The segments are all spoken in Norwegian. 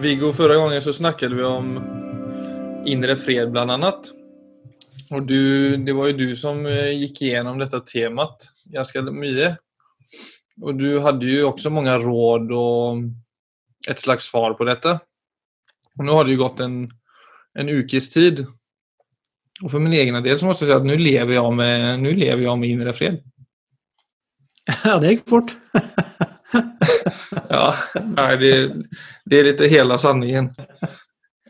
Viggo, förra gången så snackade vi om inre fred bland annat. Och du, det var ju du som eh, gick igenom detta temat ganska mycket. Och du hade ju också många råd och ett slags svar på detta. Och nu har det ju gått en, en ukes tid. Och för min egna del så måste jag säga att nu lever jag med, nu lever jag med inre fred. Ja, det gick fort. ja, nej, det, det är lite hela sanningen.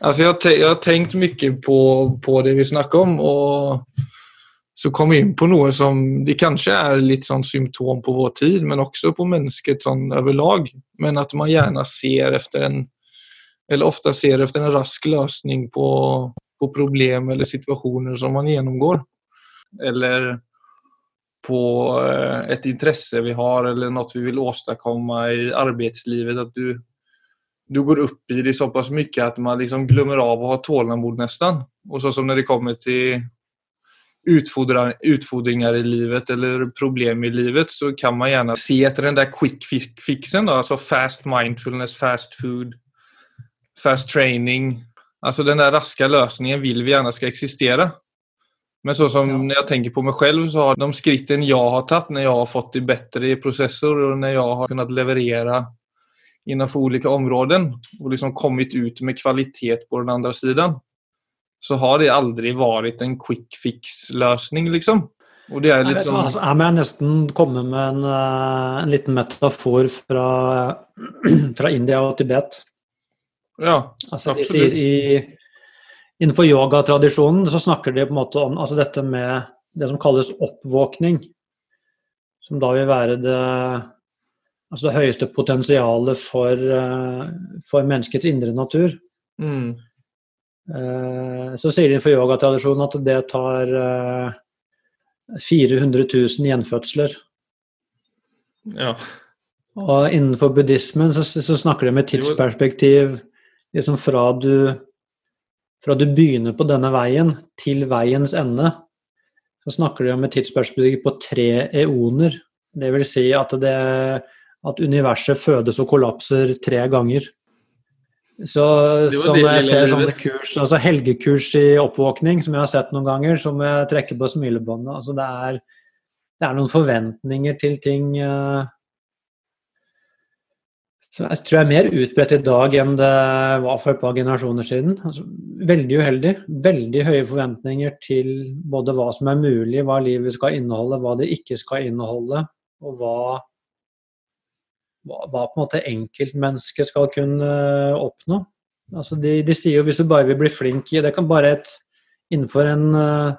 Alltså jag, jag har tänkt mycket på, på det vi snackar om och så kom vi in på något som det kanske är lite sånn symptom på vår tid men också på mennesket sån överlag. Men att man gärna ser efter en, eller ofta ser efter en rask lösning på, på problem eller situationer som man genomgår. Eller på et ett intresse vi har eller något vi vill åstadkomma i arbeidslivet. At du, du går opp i det så pass at man liksom glömmer av å ha tålamod nästan. Og så som når det kommer til utfordringer i livet eller problem i livet så kan man gjerne se etter den der quick fixen då, Altså fast mindfulness, fast food, fast training. Altså den der raska løsningen vil vi gjerne skal existera. Men så som ja. når jeg tenker på meg selv, så har de skrittene jeg har tatt når jeg har fått det bedre i prosesser, og når jeg har kunnet levere innenfor ulike områden og liksom kommet ut med kvalitet på den andre siden, så har det aldri vært en quick fix-løsning, liksom. Og det er litt sånn altså, Jeg må nesten komme med en, eh, en liten metafor fra, fra, India og Tibet. Ja, altså, absolutt. I, innenfor yogatradisjonen så snakker de på en måte om altså dette med det som kalles oppvåkning. Som da vil være det, altså det høyeste potensialet for, eh, for menneskets indre natur. Mm. Eh, så sier de innenfor yogatradisjonen at det tar 400 eh, 000 gjenfødsler. Ja. Og innenfor buddhismen så, så snakker de med tidsperspektiv liksom fra du, fra du begynner på denne veien til veiens ende, så snakker de om et tidsperspektiv på tre eoner. Det vil si at, det, at universet fødes og kollapser tre ganger. Så som jeg ser sånne kurs, altså helgekurs i oppvåkning, som jeg har sett noen ganger, som jeg trekker på smilebåndet altså det, er, det er noen forventninger til ting uh, jeg tror er mer utbredt i dag enn det var for et par generasjoner siden. Altså, veldig uheldig. Veldig høye forventninger til både hva som er mulig, hva livet skal inneholde, hva det ikke skal inneholde, og hva hva, hva på en måte enkeltmennesket skal kunne eh, oppnå. Altså de, de, sier jo hvis du bare vil bli flink i Det kan bare et Innenfor en, eh,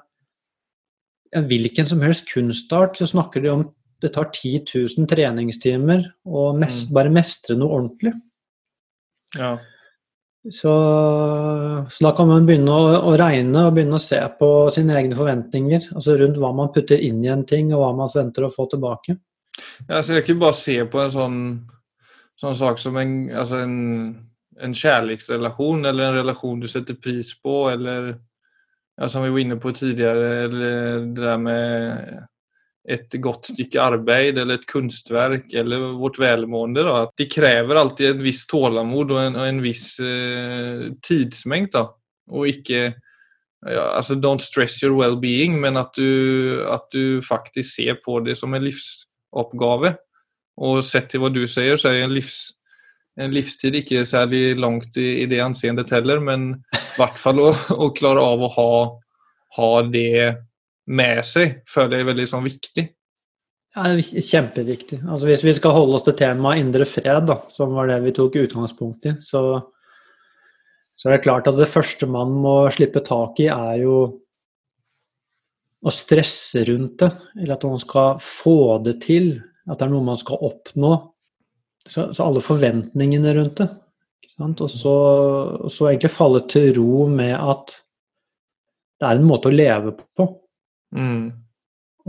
en hvilken som helst kunstart så snakker de om det tar 10 000 treningstimer å mest, mm. bare mestre noe ordentlig. Ja. Så, så, da kan man begynne å, å, regne og begynne å se på sine egne forventninger. Altså rundt hva man putter inn i en ting, og hva man forventer å få tilbake. Ja, så jeg kan ikke bare se på en sånn, sånn sak som en, altså en, en kjærlighetsrelasjon, eller en relasjon du setter pris på eller ja, som vi var inne på tidligere, eller det der med ett godt stykke arbeid eller et kunstverk eller vårt velmående. Da. Det krever alltid en viss tålamod og en, og en viss eh, tidsmängd. Då. Och icke, ja, altså don't stress your well-being, men at du, at du faktisk ser på det som en livsoppgave. Og sett til hva du sier, så er en, livs, en livstid ikke særlig langt i, i det anseendet heller, men i hvert fall å, å, klare av å ha, ha det med seg, føler jeg er veldig sånn viktig. Ja, kjempeviktig. Altså, hvis vi skal holde oss til temaet indre fred, da, som var det vi tok utgangspunkt i, så, så er det klart at det første man må slippe tak i, er jo å stresse rundt det, eller at man skal få det til, at det er noe man skal oppnå. Så, så alle forventningene rundt det. Og så, og så, egentlig falle til ro med at det er en måte å leve på. Mm.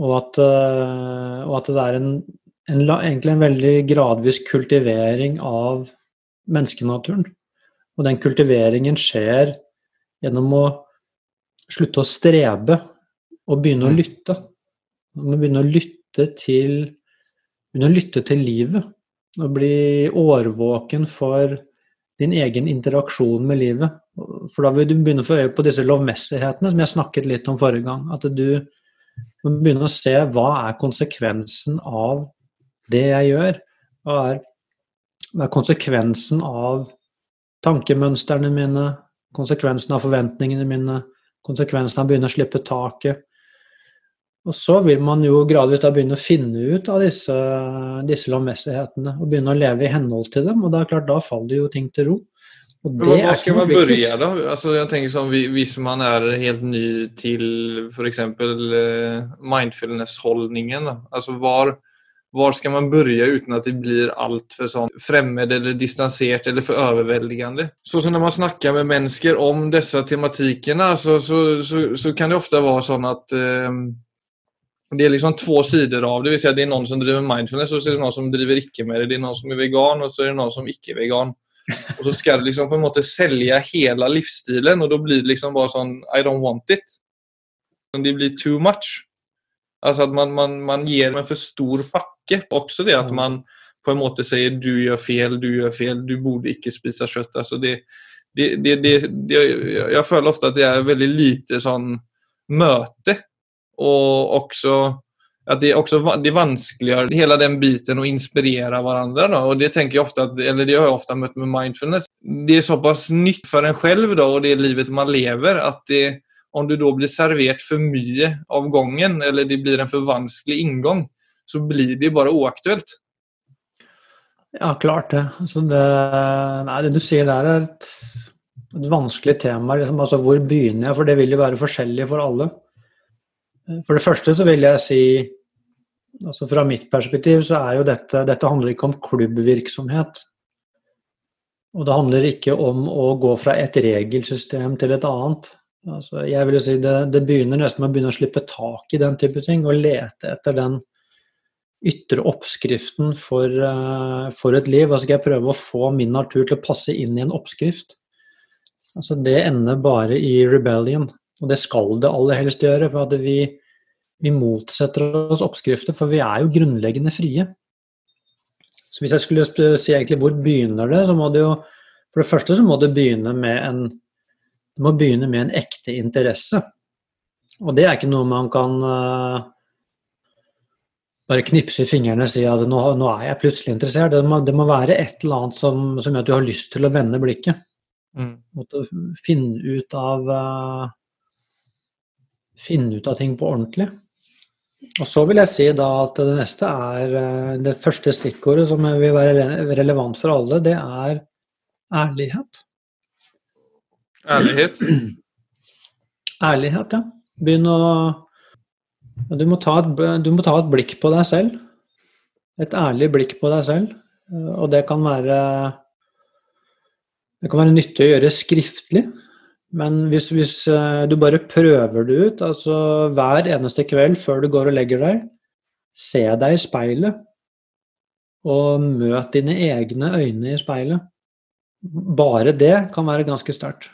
Og, at, uh, og, at, det er en, en, egentlig en veldig gradvis kultivering av menneskenaturen. Og den kultiveringen skjer gjennom å slutte å strebe og begynne å mm. lytte. Man begynne å lytte til, begynne å lytte til livet. Og bli årvåken for din egen interaksjon med livet. For da vil du begynne å få øye på disse lovmessighetene som jeg snakket litt om forrige gang. At du må begynne å se hva er konsekvensen av det jeg gjør. Hva er, hva er konsekvensen av tankemønstrene mine, konsekvensen av forventningene mine, konsekvensen av å begynne å slippe taket. Og så vil man jo gradvis da begynne å finne ut av disse, disse lovmessighetene og begynne å leve i henhold til dem. Og da, klart, da faller jo ting til ro. Men hva skal man begynne da? Altså, jeg tenker sånn, Hvis man er helt ny til f.eks. Eh, mindfulness-holdningen, altså hvor, hvor skal man begynne uten at det blir altfor sånn fremmed eller distansert eller for overveldende? Så, så når man snakker med mennesker om disse tematikkene, så, så, så, kan det ofte være sånn at eh, det er liksom två sidor av det. Vill säga det er noen som driver mindfulness og så er det noen som driver ikke med det. Det er noen som er vegan og så er det noen som ikke er vegan. Og så skal du liksom på en måte sälja hele livsstilen og da blir det liksom bare sånn I don't want it. Det blir too much. Alltså at man, man, man ger en for stor pakke. Också det at mm. man på en måte säger du gjør fel, du gjør fel, du borde ikke spise kjøtt. Alltså det, det, det, det, jeg føler ofte at det er veldig lite sånn møte og også at det også det vanskeliggjør hele den biten å inspirere hverandre. Da. Og det tenker jeg ofte at, eller det har jeg ofte møtt med mindfulness. Det er såpass nytt for en selv da, og det livet man lever, at det, om du da blir servert for mye av gangen, eller det blir en for vanskelig inngang, så blir det bare uaktuelt. Ja, klart det. Altså det, nei, det du sier der, er et, et vanskelig tema. Liksom. Altså, hvor begynner jeg? For det vil jo være forskjellig for alle. For det første så vil jeg si altså Fra mitt perspektiv så er jo dette Dette handler ikke om klubbvirksomhet. Og det handler ikke om å gå fra et regelsystem til et annet. Altså, jeg vil si det, det begynner nesten med å begynne å slippe tak i den type ting, og lete etter den ytre oppskriften for, uh, for et liv. Og så skal jeg prøve å få min natur til å passe inn i en oppskrift. Altså, det ender bare i rebellion. Og det skal det aller helst gjøre, for at vi, vi motsetter oss oppskrifter, for vi er jo grunnleggende frie. Så hvis jeg skulle si egentlig hvor begynner det, så må det jo For det første så må det begynne med en det må begynne med en ekte interesse. Og det er ikke noe man kan uh, bare knipse i fingrene og si at nå, nå er jeg plutselig interessert. Det må, det må, være et eller annet som, som, gjør at du har lyst til å vende blikket. Mm. Måtte finne ut av uh, finne ut av ting på ordentlig. Og så vil jeg si da at det neste er eh, Det første stikkordet som vil være relevant for alle, det er ærlighet. Ærlighet? Ærlighet, ja. Begynn å du må, ta et, du må ta et blikk på deg selv. Et ærlig blikk på deg selv. Og det kan være Det kan være nyttig å gjøre skriftlig. Men hvis, hvis, eh, du bare prøver det ut, altså hver eneste kveld før du går og legger deg, se deg i speilet, og møt dine egne øyne i speilet. Bare det kan være ganske sterkt.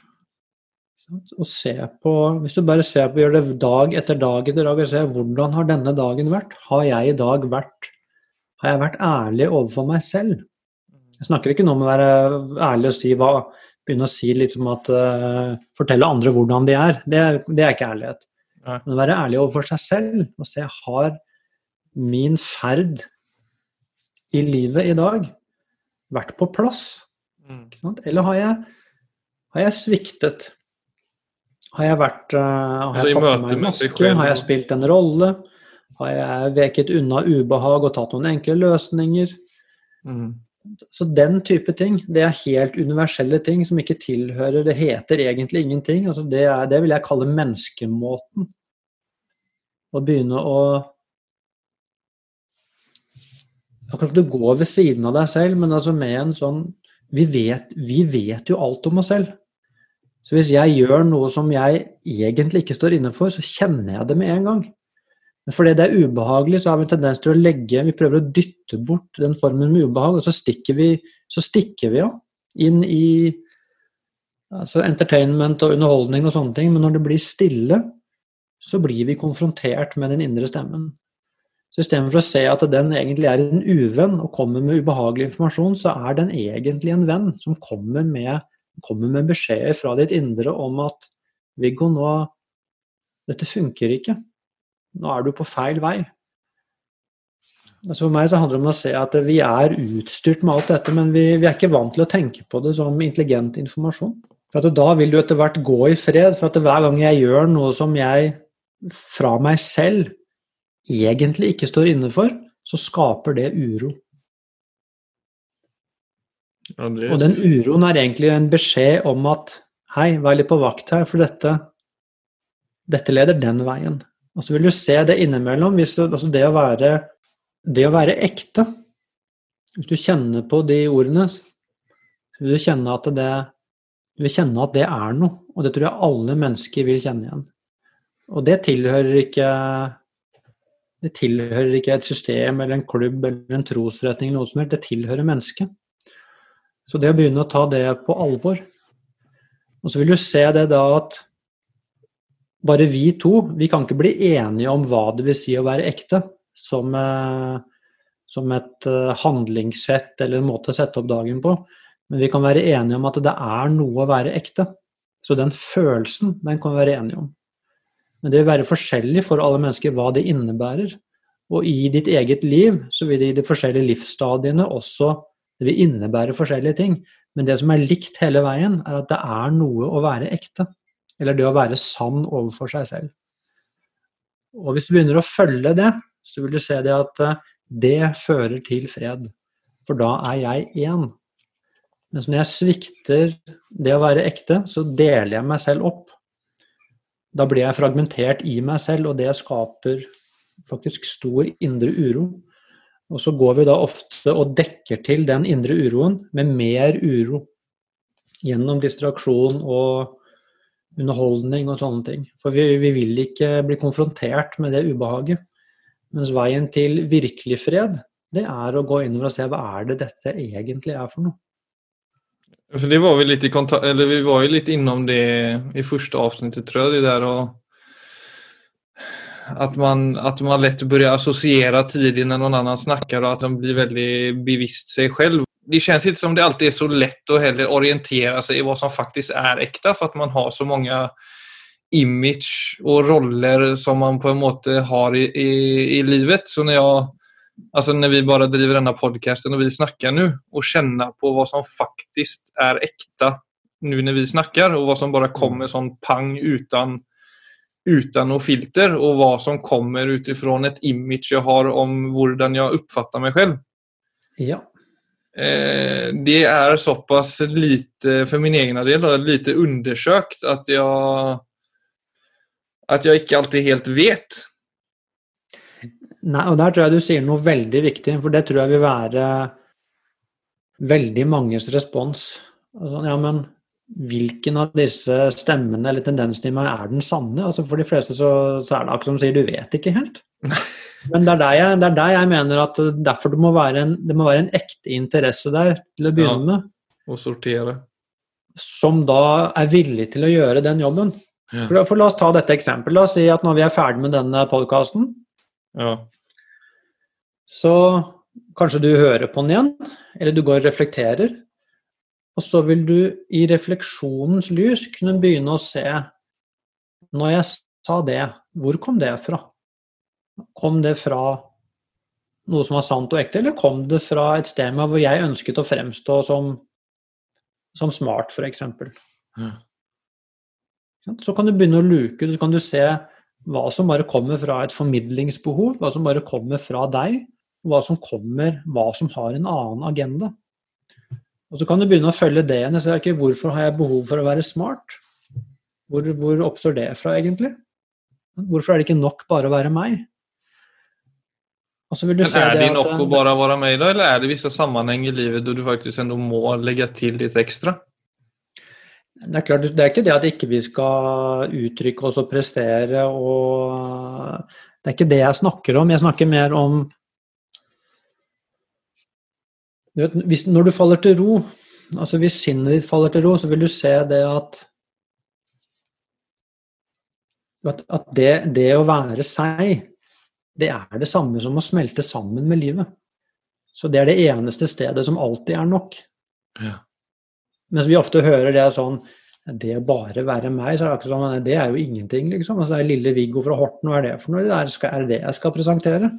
Hvis du bare ser på, gjør det dag etter dag etter dag, og ser hvordan har denne dagen vært? Har jeg i dag vært Har jeg vært ærlig overfor meg selv? Jeg snakker ikke nå om å være ærlig og si hva begynne å si liksom at uh, Fortelle andre hvordan de er. Det, det er ikke ærlighet. Nei. Men å være ærlig overfor seg selv og se har min ferd i livet i dag vært på plass? Mm. Eller har jeg, har jeg, sviktet? Har jeg vært uh, Har jeg tatt på meg maske? Har jeg spilt en rolle? Har jeg veket unna ubehag og tatt noen enkle løsninger? Mm. Så den type ting, det er helt universelle ting som ikke tilhører Det heter egentlig ingenting. Altså det, er, det vil jeg kalle menneskemåten. Å begynne å Akkurat du går ved siden av deg selv, men altså med en sånn vi vet, vi vet jo alt om oss selv. Så hvis jeg gjør noe som jeg egentlig ikke står inne for, så kjenner jeg det med en gang. Men fordi det er ubehagelig, så har vi en tendens til å legge Vi prøver å dytte bort den formen med ubehag, og så stikker vi, så stikker vi jo inn i altså entertainment og underholdning og sånne ting. Men når det blir stille, så blir vi konfrontert med den indre stemmen. Så istedenfor å se at den egentlig er en uvenn og kommer med ubehagelig informasjon, så er den egentlig en venn som kommer med, kommer med beskjeder fra ditt indre om at Viggo, nå Dette funker ikke. Nå er du på feil vei. Altså for meg så handler det om å se at vi er utstyrt med alt dette, men vi, vi er ikke vant til å tenke på det som intelligent informasjon. For Da vil du etter hvert gå i fred, for at hver gang jeg gjør noe som jeg fra meg selv egentlig ikke står inne for, så skaper det uro. Og den uroen er egentlig en beskjed om at hei, vær litt på vakt her, for dette, dette leder den veien. Og så vil du se det innimellom, hvis altså det, å være, det å være ekte Hvis du kjenner på de ordene, så vil du kjenne at det, du vil kjenne at det er noe. Og det tror jeg alle mennesker vil kjenne igjen. Og det tilhører ikke det tilhører ikke et system eller en klubb eller en trosretning, eller noe som helst. Det tilhører mennesket. Så det å begynne å ta det på alvor Og så vil du se det da at bare vi to vi kan ikke bli enige om hva det vil si å være ekte, som, eh, som et eh, handlingssett eller en måte å sette opp dagen på. Men vi kan være enige om at det er noe å være ekte. Så den følelsen, den kan vi være enige om. Men det vil være forskjellig for alle mennesker hva det innebærer. Og i ditt eget liv så vil det i de forskjellige livsstadiene også det vil innebære forskjellige ting. Men det som er likt hele veien, er at det er noe å være ekte. Eller det å være sann overfor seg selv. Og hvis du begynner å følge det, så vil du se det at eh, det fører til fred. For da er jeg én. Mens når jeg svikter det å være ekte, så deler jeg meg selv opp. Da blir jeg fragmentert i meg selv, og det skaper faktisk stor indre uro. Og så går vi da ofte og dekker til den indre uroen med mer uro. Gjennom distraksjon og underholdning og sånne ting. For vi, vi vil ikke bli konfrontert med det ubehaget. Mens veien til virkelig fred, det er å gå innover og se hva er det dette egentlig er for noe. For det var vi litt i kontakt, eller vi var ju lite innom det i første avsnittet tror jeg, det där och att man, att man lätt börjar associera tiden när någon annan snakker og at de blir veldig bevisst seg selv. Det kjennes ikke som det alltid er så lett å heller orientera sig i hva som faktisk er äkta for at man har så mange image og roller som man på en måte har i, i, i livet. Så når jeg Alltså när vi bara driver denna podcasten och vi snackar nu och känna på vad som faktiskt är äkta nu när vi snackar och vad som bara kommer mm. som pang utan, utan noe filter och vad som kommer utifrån ett image jag har om hvordan jag uppfattar mig själv. Ja. Eh, det er såpass lite, for min egen del, lite undersøkt at jeg at jeg ikke alltid helt vet Nei, og der tror jeg du sier noe veldig viktig, for det tror jeg vil være veldig manges respons. Altså, ja, men hvilken av disse stemmene eller tendensene i meg er den sanne? Altså, for de fleste så, så er det akkurat som sier, du vet ikke helt. Men det er der jeg, er der jeg mener at derfor det må, være en, det må være en ekte interesse der til å begynne ja, med. Og sortere. Som da er villig til å gjøre den jobben. Ja. For, for, La oss ta dette eksempelet. La oss si at når vi er ferdig med denne podkasten, ja. Så kanskje du hører på den igjen, eller du går og reflekterer. Og så vil du i refleksjonens lys kunne begynne å se Når jeg sa det, hvor kom det fra? Kom det fra noe som var sant og ekte, eller kom det fra et sted med hvor jeg ønsket å fremstå som, som smart, f.eks.? Ja. Så kan du begynne å luke, så kan du se hva som bare kommer fra et formidlingsbehov, hva som bare kommer fra deg, hva som kommer, hva som har en annen agenda. Og Så kan du begynne å følge det igjen. Så ikke, hvorfor har jeg behov for å være smart? Hvor, hvor oppstår det fra, egentlig? Hvorfor er det ikke nok bare å være meg? Er det, nok at, å bare være meg, da, eller er det visse sammenhenger i livet hvor du faktisk må legge til litt ekstra? Det er klart, det er ikke det at ikke vi skal uttrykke oss og prestere og Det er ikke det jeg snakker om. Jeg snakker mer om du vet, hvis, Når du faller til ro, altså hvis sinnet ditt faller til ro, så vil du se det at at det, det å være seg, det er det samme som å smelte sammen med livet. Så det er det eneste stedet som alltid er nok. Ja. Mens vi ofte hører det sånn Det å bare være meg, så er det akkurat sånn Det er jo ingenting, liksom. Altså, det er lille Viggo fra Horten, hva er det for noe? Det er det det jeg skal presentere?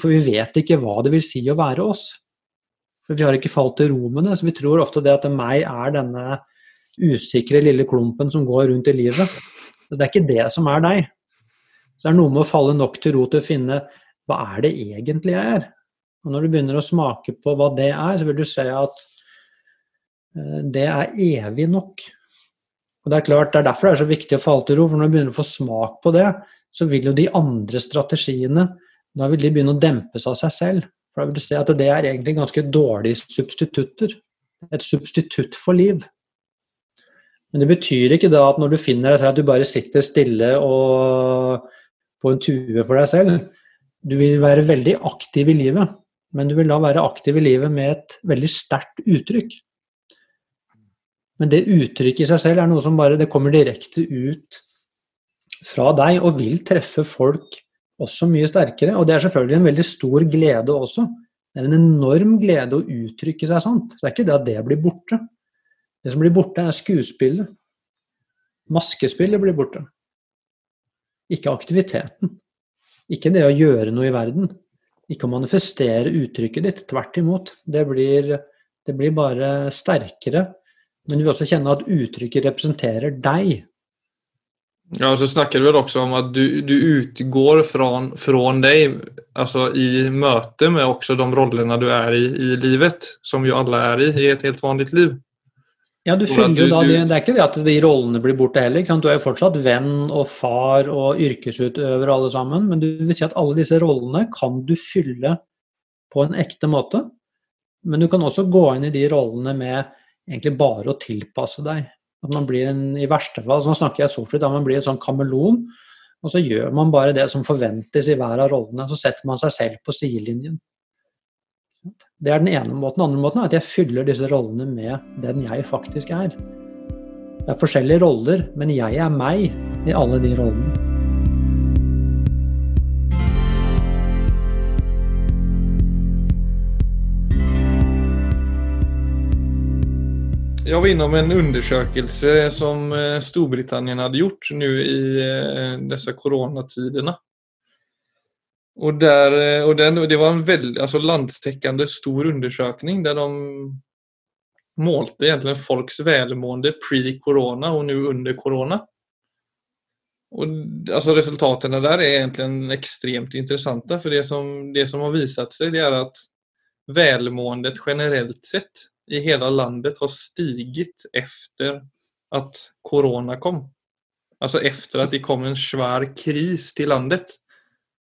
For vi vet ikke hva det vil si å være oss. For vi har ikke falt til ro med det. Så vi tror ofte det at meg er denne usikre lille klumpen som går rundt i livet. Det er ikke det som er deg. Så det er noe med å falle nok til ro til å finne hva er det egentlig jeg er? Og når du begynner å smake på hva det er, så vil du se at Eh, det er evig nok. Og Det er klart, det er derfor det er så viktig å falle til ro, for når du begynner å få smak på det, så vil jo de andre strategiene da vil de begynne å dempes av seg selv. For da vil du se at det er egentlig ganske dårlige substitutter. Et substitutt for liv. Men det betyr ikke da at når du finner deg selv at du bare sitter stille og på en tue for deg selv. Du vil være veldig aktiv i livet, men du vil da være aktiv i livet med et veldig sterkt uttrykk. Men det uttrykket i seg selv er noe som bare det kommer direkte ut fra deg, og vil treffe folk også mye sterkere. Og det er selvfølgelig en veldig stor glede også. Det er en enorm glede å uttrykke seg sant. Så det er ikke det at det blir borte. Det som blir borte, er skuespillet. Maskespillet blir borte. Ikke aktiviteten. Ikke det å gjøre noe i verden. Ikke å manifestere uttrykket ditt. Tvert imot. Det blir, det blir bare sterkere men du vil også kjenne at uttrykket representerer deg. Ja, og så snakker du vel også om at du, du utgår fra, deg altså i møte med også de rollene du er i i livet, som jo alle er i i et helt vanlig liv. Ja, du fyller jo da, Det er ikke det at de rollene blir borte heller. Du er jo fortsatt venn og far og yrkesutøver alle sammen, men du vil si at alle disse rollene kan du fylle på en ekte måte. Men du kan også gå inn i de rollene med egentlig bare å tilpasse deg. At man blir en, I verste fall så snakker jeg sort-hvitt, man blir en sånn kameleon. Og så gjør man bare det som forventes i hver av rollene. Så setter man seg selv på sidelinjen. Det er den ene måten. Den andre måten er at jeg fyller disse rollene med den jeg faktisk er. Det er forskjellige roller, men jeg er meg i alle de rollene. Jag var innom en undersökelse som eh, Storbritannien hade gjort nu i disse dessa coronatiderna. Och, där, och den, det var en veldig, altså landstäckande stor undersökning der de målte egentligen folks välmående pre-corona og nå under corona. Och alltså resultatene der er egentlig extremt interessante. For det som, det som har visat seg det er at välmåendet generellt sett i hele landet har stigit efter at corona kom. Altså efter at det kom en svær kris til landet.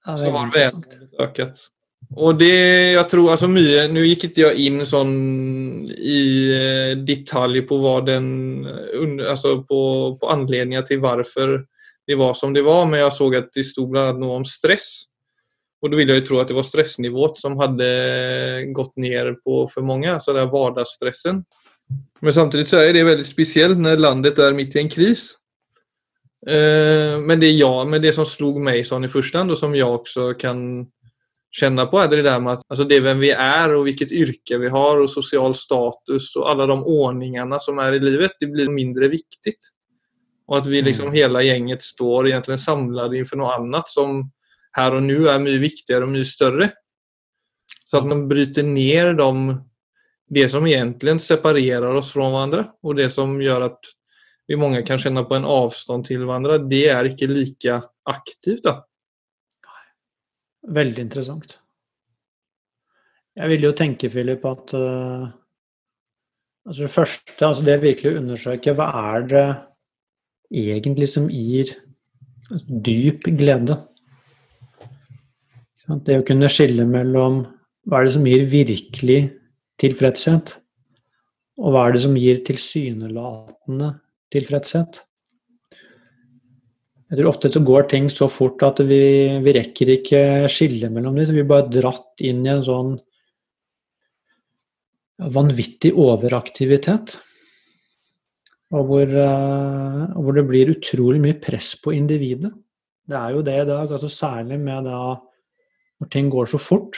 Ja, så har ökat. Och det, jag tror alltså mye, nu gick inte jag in sån i eh, detalj på vad den, alltså på, på anledningar till varför det var som det var, men jag såg att det stod bland annat något om stress. Och då vill jag ju tro att det var stressnivån som hade gått ner på för många, så där vardagsstressen. Men samtidigt så är det väldigt speciellt när landet är mitt i en kris. Eh, men det, jag, men det som slog mig sånn i första som jeg også kan kjenne på er det der med at altså det er vem vi er og hvilket yrke vi har og sosial status og alle de ordningene som er i livet, det blir mindre viktig. Og at vi liksom mm. hela gänget står egentlig samlade innenfor noe annet som her og nå er mye viktigere og mye større. Så at man bryter ned de, det som egentlig separerer oss fra hverandre, og det som gjør at vi mange kan kjenne på en avstand til hverandre, det er ikke like aktivt. da. Veldig interessant. Jeg vil jo tenke, Philip, at uh, altså det første, altså det virkelig å undersøke, hva er det egentlig som gir dyp glede? Det å kunne skille mellom hva er det som gir virkelig tilfredshet, og hva er det som gir tilsynelatende tilfredshet. Jeg tror ofte så går ting så fort at vi, vi rekker ikke skille mellom dem. Vi blir bare dratt inn i en sånn vanvittig overaktivitet. Og hvor, uh, hvor, det blir utrolig mye press på individet. Det er jo det i dag, altså særlig med da når ting går så fort,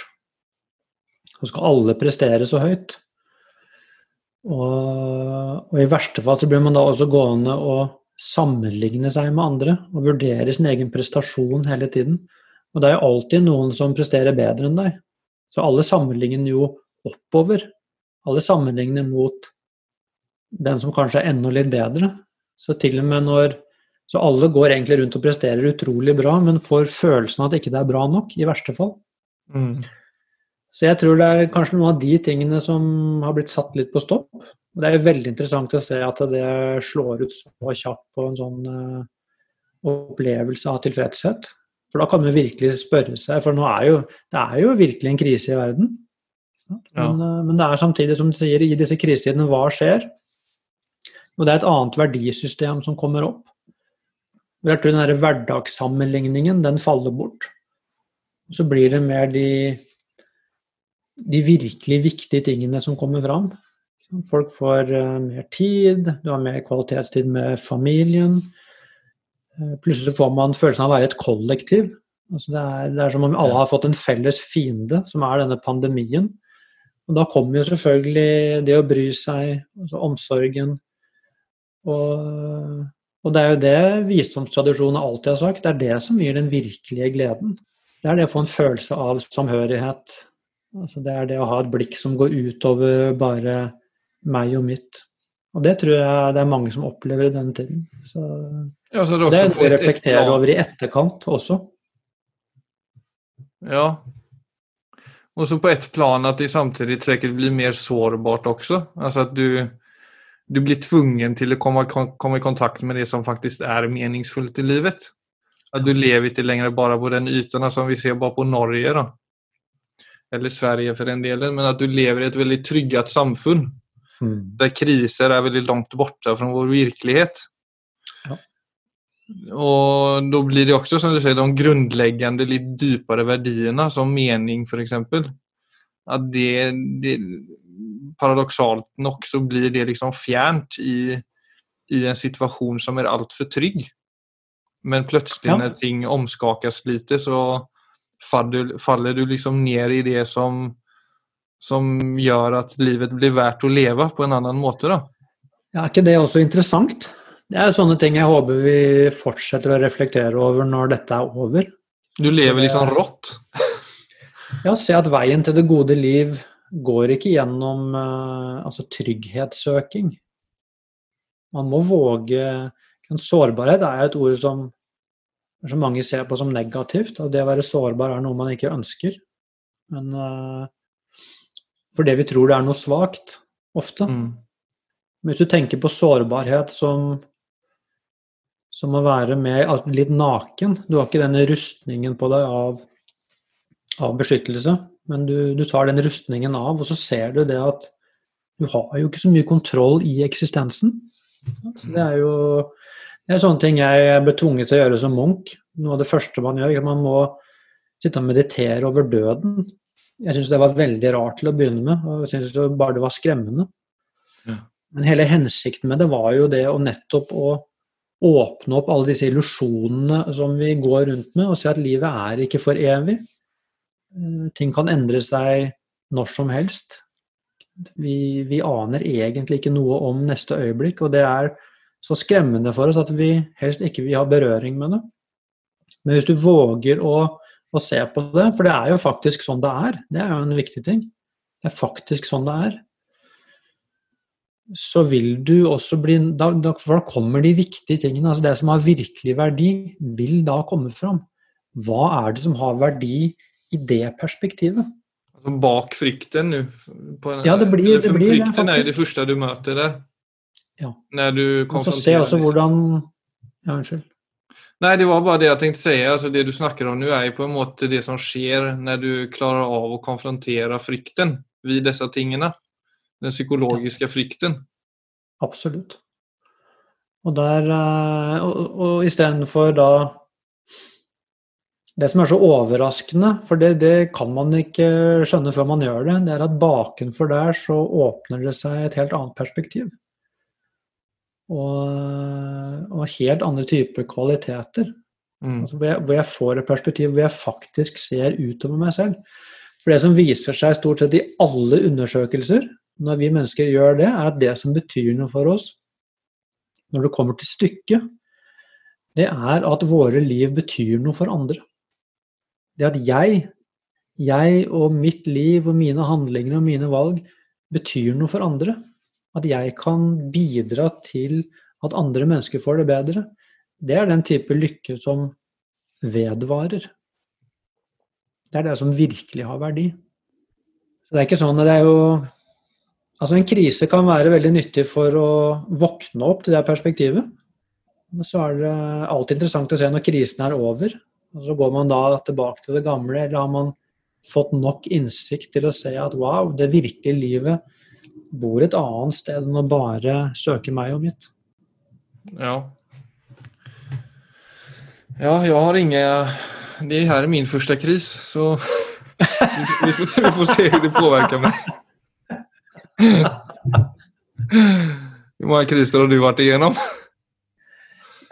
så skal alle prestere så høyt. Og, og, i verste fall så blir man da også gående og sammenligne seg med andre og vurdere sin egen prestasjon hele tiden. Og det er jo alltid noen som presterer bedre enn deg. Så alle sammenligner jo oppover. Alle sammenligner mot den som kanskje er enda litt bedre. Så til og med når Så alle går egentlig rundt og presterer utrolig bra, men får følelsen av at ikke det er bra nok, i verste fall. Mm. Så jeg tror det er kanskje noen av de tingene som har blitt satt litt på stopp. Det er jo veldig interessant å se at det slår ut så kjapt på en sånn uh, opplevelse av tilfredshet. For da kan man virkelig spørre seg, for nå er jo, det er jo virkelig en krise i verden. Men, ja. uh, men det er samtidig, som du sier, i disse krisetidene, hva skjer? Og det er et annet verdisystem som kommer opp. Jeg tror den hverdagssammenligningen, den faller bort. Så blir det mer de de virkelig viktige tingene som kommer fram. Folk får uh, mer tid, du har mer kvalitetstid med familien. Uh, plutselig får man følelsen av å være et kollektiv. Altså det, er, det, er, som om alle har fått en felles fiende, som er denne pandemien. Og da kommer jo selvfølgelig det å bry seg, altså omsorgen. Og, og det er jo det visdomstradisjonen alltid har sagt, det er det som gir den virkelige gleden. Det er det å få en følelse av samhørighet, Altså det er det å ha et blikk som går utover bare meg og mitt. Og det tror jeg det er mange som opplever i denne tiden. Så, ja, så det, det er noe å reflektere over i etterkant også. Ja. Og så på ett plan at det samtidig sikkert blir mer sårbart også. Altså at du, du blir tvungen til å komme, komme, i kontakt med det som faktisk er meningsfullt i livet. At du lever ikke lenger bare på den ytan som vi ser bare på Norge. da eller Sverige for den delen, men at du lever i et veldig trygget samfunn. Mm. Der kriser er veldig langt borte fra vår virkelighet. Ja. Og da blir det også, som du sier, de grunnleggende, litt dypere verdiene, som mening f.eks. At det, det Paradoksalt nok så blir det liksom fjernt i, i en situasjon som er altfor trygg. Men plutselig, ja. når ting omskakes litt, så faller, du liksom ned i det som, som gjør at livet blir verdt å leve på en annen måte. da. Ja, Er ikke det også interessant? Det er sånne ting jeg håper vi fortsetter å reflektere over når dette er over. Du lever liksom rått? ja, se at veien til det gode liv går ikke gjennom uh, altså trygghetssøking. Man må våge Sårbarhet er et ord som som mange ser på som negativt. At det å være sårbar er noe man ikke ønsker. Men uh, det vi tror det er noe svakt, ofte. Mm. Men hvis du tenker på sårbarhet som, som å være mer, altså litt naken Du har ikke denne rustningen på deg av, av beskyttelse, men du, du, tar den rustningen av, og så ser du det at du har jo ikke så mye kontroll i eksistensen. Det er jo det er sånne ting jeg ble tvunget til å gjøre som munk. Noe av det første man gjør. Man må sitte og meditere over døden. Jeg syns det var veldig rart til å begynne med, og jeg syns bare det var skremmende. Ja. Men hele hensikten med det var jo det å nettopp å åpne opp alle disse illusjonene som vi går rundt med, og se at livet er ikke for evig. Eh, ting kan endre seg når som helst. Vi, vi aner egentlig ikke noe om neste øyeblikk, og det er så skremmende for oss at vi helst ikke vil ha berøring med det. Men hvis du våger å, å, se på det, for det er jo faktisk sånn det er, det er jo en viktig ting. Det er faktisk sånn det er. Så vil du også bli da, da, For da kommer de viktige tingene. altså Det som har virkelig verdi, vil da komme fram. Hva er det som har verdi i det perspektivet? Altså bak frykten nå? Ja, det blir, det blir Frykten er det første du møter der. Ja. När du konfronterar... Så se også hvordan Ja, unnskyld. Nei, det var bare det jeg tenkte å si. Altså, det du snakker om nå, er på en måte det som skjer når du klarer av å konfrontere frykten ved disse tingene. Den psykologiske frykten. Absolutt. Og der eh, Og, og istedenfor da Det som er så overraskende, for det, det, kan man ikke skjønne før man gjør det, det er at bakenfor der så åpner det seg et helt annet perspektiv. Og, og helt andre typer kvaliteter. Mm. Altså hvor, jeg, hvor, jeg, får et perspektiv hvor jeg faktisk ser utover meg selv. For det som viser seg stort sett i alle undersøkelser når vi mennesker gjør det, er at det som betyr noe for oss når det kommer til stykket, det er at våre liv betyr noe for andre. Det at jeg, jeg og mitt liv og mine handlinger og mine valg betyr noe for andre. At jeg kan bidra til at andre mennesker får det bedre. Det er den type lykke som vedvarer. Det er det som virkelig har verdi. Så det er ikke sånn at det er jo Altså, en krise kan være veldig nyttig for å våkne opp til det perspektivet. Men så er det alltid interessant å se når krisen er over. Og så går man da tilbake til det gamle, eller har man fått nok innsikt til å se at wow, det virkelige livet bor et annet sted enn å bare søke meg og mitt. Ja. Ja, jeg har ingen Det her er min første kris, så vi, får, vi får se hvordan det påvirker meg. Hvor mange kriser har du vært igjennom?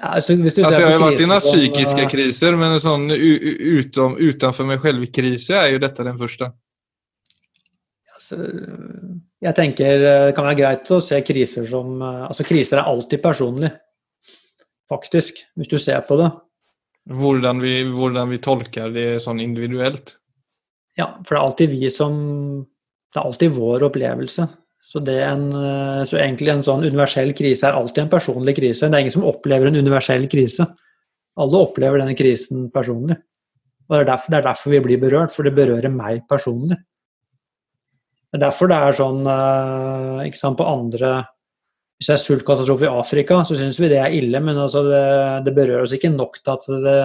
altså, altså, jeg har vært i noen psykiske kriser, men sånn utenfor meg selv-krise er jo dette den første. Altså, jeg tenker det kan være greit å se kriser som Altså, kriser er alltid personlig, faktisk, hvis du ser på det. Hvordan vi, hvordan vi tolker det sånn individuelt? Ja, for det er alltid vi som Det er alltid vår opplevelse. Så, en, eh, så egentlig en sånn universell krise er alltid en personlig krise. Det er ingen som opplever en universell krise. Alle opplever denne krisen personlig. Og det er, derfor, det er derfor vi blir berørt, for det berører meg personlig. Det er derfor det er sånn eh, ikke sant, på andre Hvis det er sultkatastrofe i Afrika, så syns vi det er ille, men altså det, det, berører oss ikke nok til at det,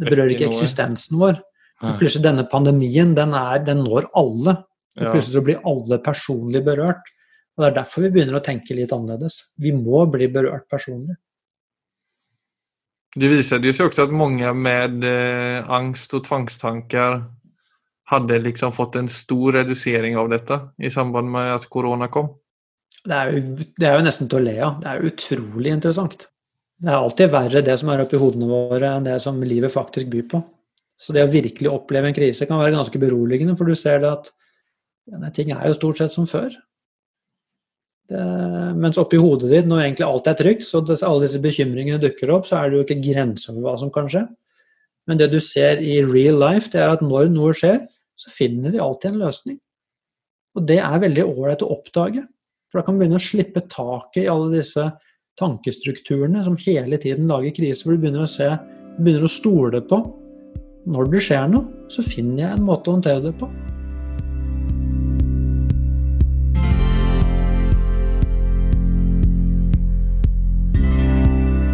det berører ikke eksistensen vår. Plutselig denne pandemien, den, er, den når alle. Og plutselig så blir alle personlig berørt. Og Det er derfor vi begynner å tenke litt annerledes. Vi må bli berørt personlig. Det viser seg også at mange med eh, angst og tvangstanker hadde liksom fått en stor redusering av dette i samband med at korona kom. Det er, jo, det er jo nesten til å le av. Det er utrolig interessant. Det er alltid verre det som er oppi hodene våre, enn det som livet faktisk byr på. Så det å virkelig oppleve en krise kan være ganske beroligende, for du ser det at ja, ting er jo stort sett som før. Det, mens oppi hodet ditt, når egentlig alt er trygt, så det, alle disse bekymringene dukker opp, så er det jo ikke grenser for hva som kan skje. Men det du ser i real life, det er at når noe skjer, så finner vi alltid en løsning. Og det er veldig ålreit å oppdage. For da kan vi begynne å slippe taket i alle disse tankestrukturene som hele tiden lager krise, hvor du begynner å se, begynner å stole på når det skjer noe, så finner jeg en måte å håndtere det på.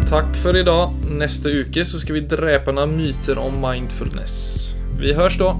Takk for i dag. Neste uke så skal vi drepe noen myter om mindfulness. Vi høres da.